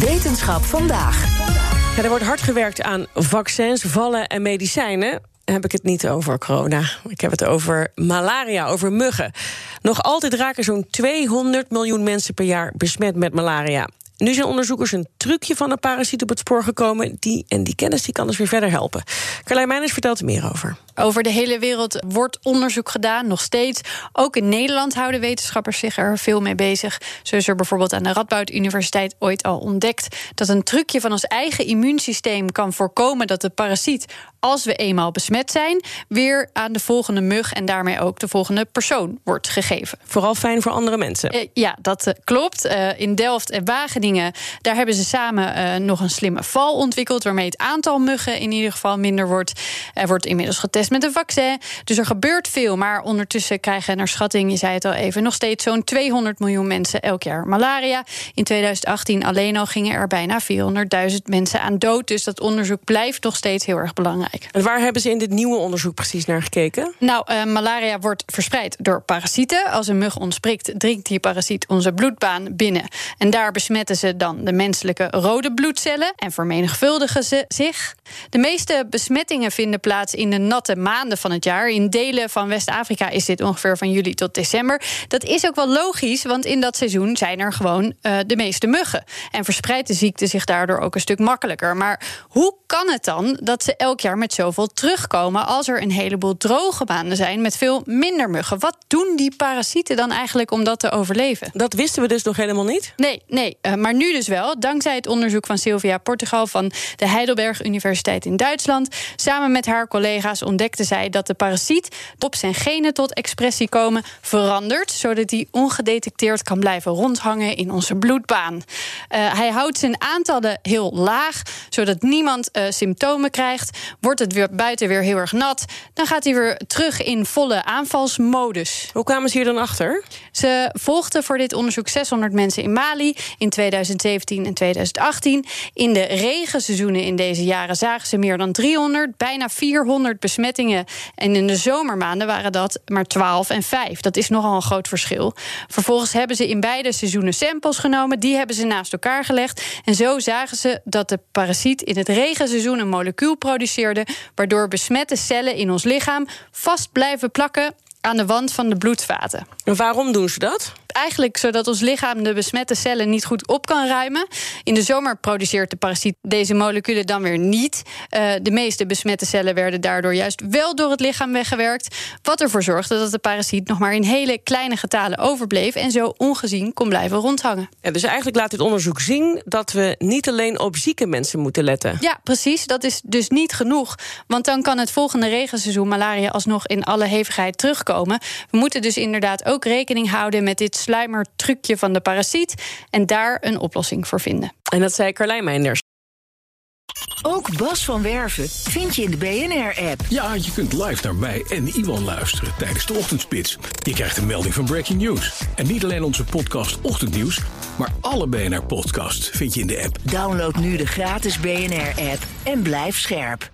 Wetenschap vandaag. Ja, er wordt hard gewerkt aan vaccins, vallen en medicijnen. Heb ik het niet over corona. Ik heb het over malaria, over muggen. Nog altijd raken zo'n 200 miljoen mensen per jaar besmet met malaria. Nu zijn onderzoekers een trucje van een parasiet op het spoor gekomen. Die, en die kennis die kan dus weer verder helpen. Carlijn Meijners vertelt er meer over. Over de hele wereld wordt onderzoek gedaan, nog steeds. Ook in Nederland houden wetenschappers zich er veel mee bezig. Zo is er bijvoorbeeld aan de Radboud Universiteit ooit al ontdekt dat een trucje van ons eigen immuunsysteem kan voorkomen dat de parasiet, als we eenmaal besmet zijn, weer aan de volgende mug en daarmee ook de volgende persoon wordt gegeven. Vooral fijn voor andere mensen. Eh, ja, dat eh, klopt. Eh, in Delft en Wageningen, daar hebben ze samen eh, nog een slimme val ontwikkeld, waarmee het aantal muggen in ieder geval minder wordt. Er wordt inmiddels getest met een vaccin. Dus er gebeurt veel. Maar ondertussen krijgen naar schatting, je zei het al even, nog steeds zo'n 200 miljoen mensen elk jaar malaria. In 2018 alleen al gingen er bijna 400.000 mensen aan dood. Dus dat onderzoek blijft nog steeds heel erg belangrijk. En waar hebben ze in dit nieuwe onderzoek precies naar gekeken? Nou, uh, malaria wordt verspreid door parasieten. Als een mug ontspringt, dringt die parasiet onze bloedbaan binnen. En daar besmetten ze dan de menselijke rode bloedcellen en vermenigvuldigen ze zich. De meeste besmettingen vinden plaats in de natte maanden van het jaar. In delen van West-Afrika is dit ongeveer van juli tot december. Dat is ook wel logisch, want in dat seizoen zijn er gewoon uh, de meeste muggen. En verspreidt de ziekte zich daardoor ook een stuk makkelijker. Maar hoe kan het dan dat ze elk jaar met zoveel terugkomen als er een heleboel droge maanden zijn met veel minder muggen? Wat doen die parasieten dan eigenlijk om dat te overleven? Dat wisten we dus nog helemaal niet? Nee, nee uh, maar nu dus wel. Dankzij het onderzoek van Sylvia Portugal van de Heidelberg Universiteit in Duitsland. Samen met haar collega's ontdekte zij dat de parasiet op zijn genen tot expressie komen verandert, zodat hij ongedetecteerd kan blijven rondhangen in onze bloedbaan. Uh, hij houdt zijn aantallen heel laag, zodat niemand uh, symptomen krijgt. Wordt het weer buiten weer heel erg nat, dan gaat hij weer terug in volle aanvalsmodus. Hoe kwamen ze hier dan achter? Ze volgden voor dit onderzoek 600 mensen in Mali in 2017 en 2018. In de regenseizoenen in deze jaren zagen ze meer dan 300, bijna 400 besmettingen. En in de zomermaanden waren dat maar 12 en 5. Dat is nogal een groot verschil. Vervolgens hebben ze in beide seizoenen samples genomen. Die hebben ze naast elkaar gelegd. En zo zagen ze dat de parasiet in het regenseizoen een molecuul produceerde. waardoor besmette cellen in ons lichaam vast blijven plakken aan de wand van de bloedvaten. En waarom doen ze dat? Eigenlijk zodat ons lichaam de besmette cellen niet goed op kan ruimen. In de zomer produceert de parasiet deze moleculen dan weer niet. Uh, de meeste besmette cellen werden daardoor juist wel door het lichaam weggewerkt. Wat ervoor zorgde dat de parasiet nog maar in hele kleine getalen overbleef en zo ongezien kon blijven rondhangen. Ja, dus eigenlijk laat dit onderzoek zien dat we niet alleen op zieke mensen moeten letten. Ja, precies. Dat is dus niet genoeg. Want dan kan het volgende regenseizoen malaria alsnog in alle hevigheid terugkomen. We moeten dus inderdaad ook rekening houden met dit sluimertrucje van de parasiet en daar een oplossing voor vinden. En dat zei Carlijn Meinders. Ook Bas van Werven vind je in de BNR-app. Ja, je kunt live naar mij en Iwan luisteren tijdens de ochtendspits. Je krijgt een melding van Breaking News. En niet alleen onze podcast Ochtendnieuws, maar alle BNR-podcasts vind je in de app. Download nu de gratis BNR-app en blijf scherp.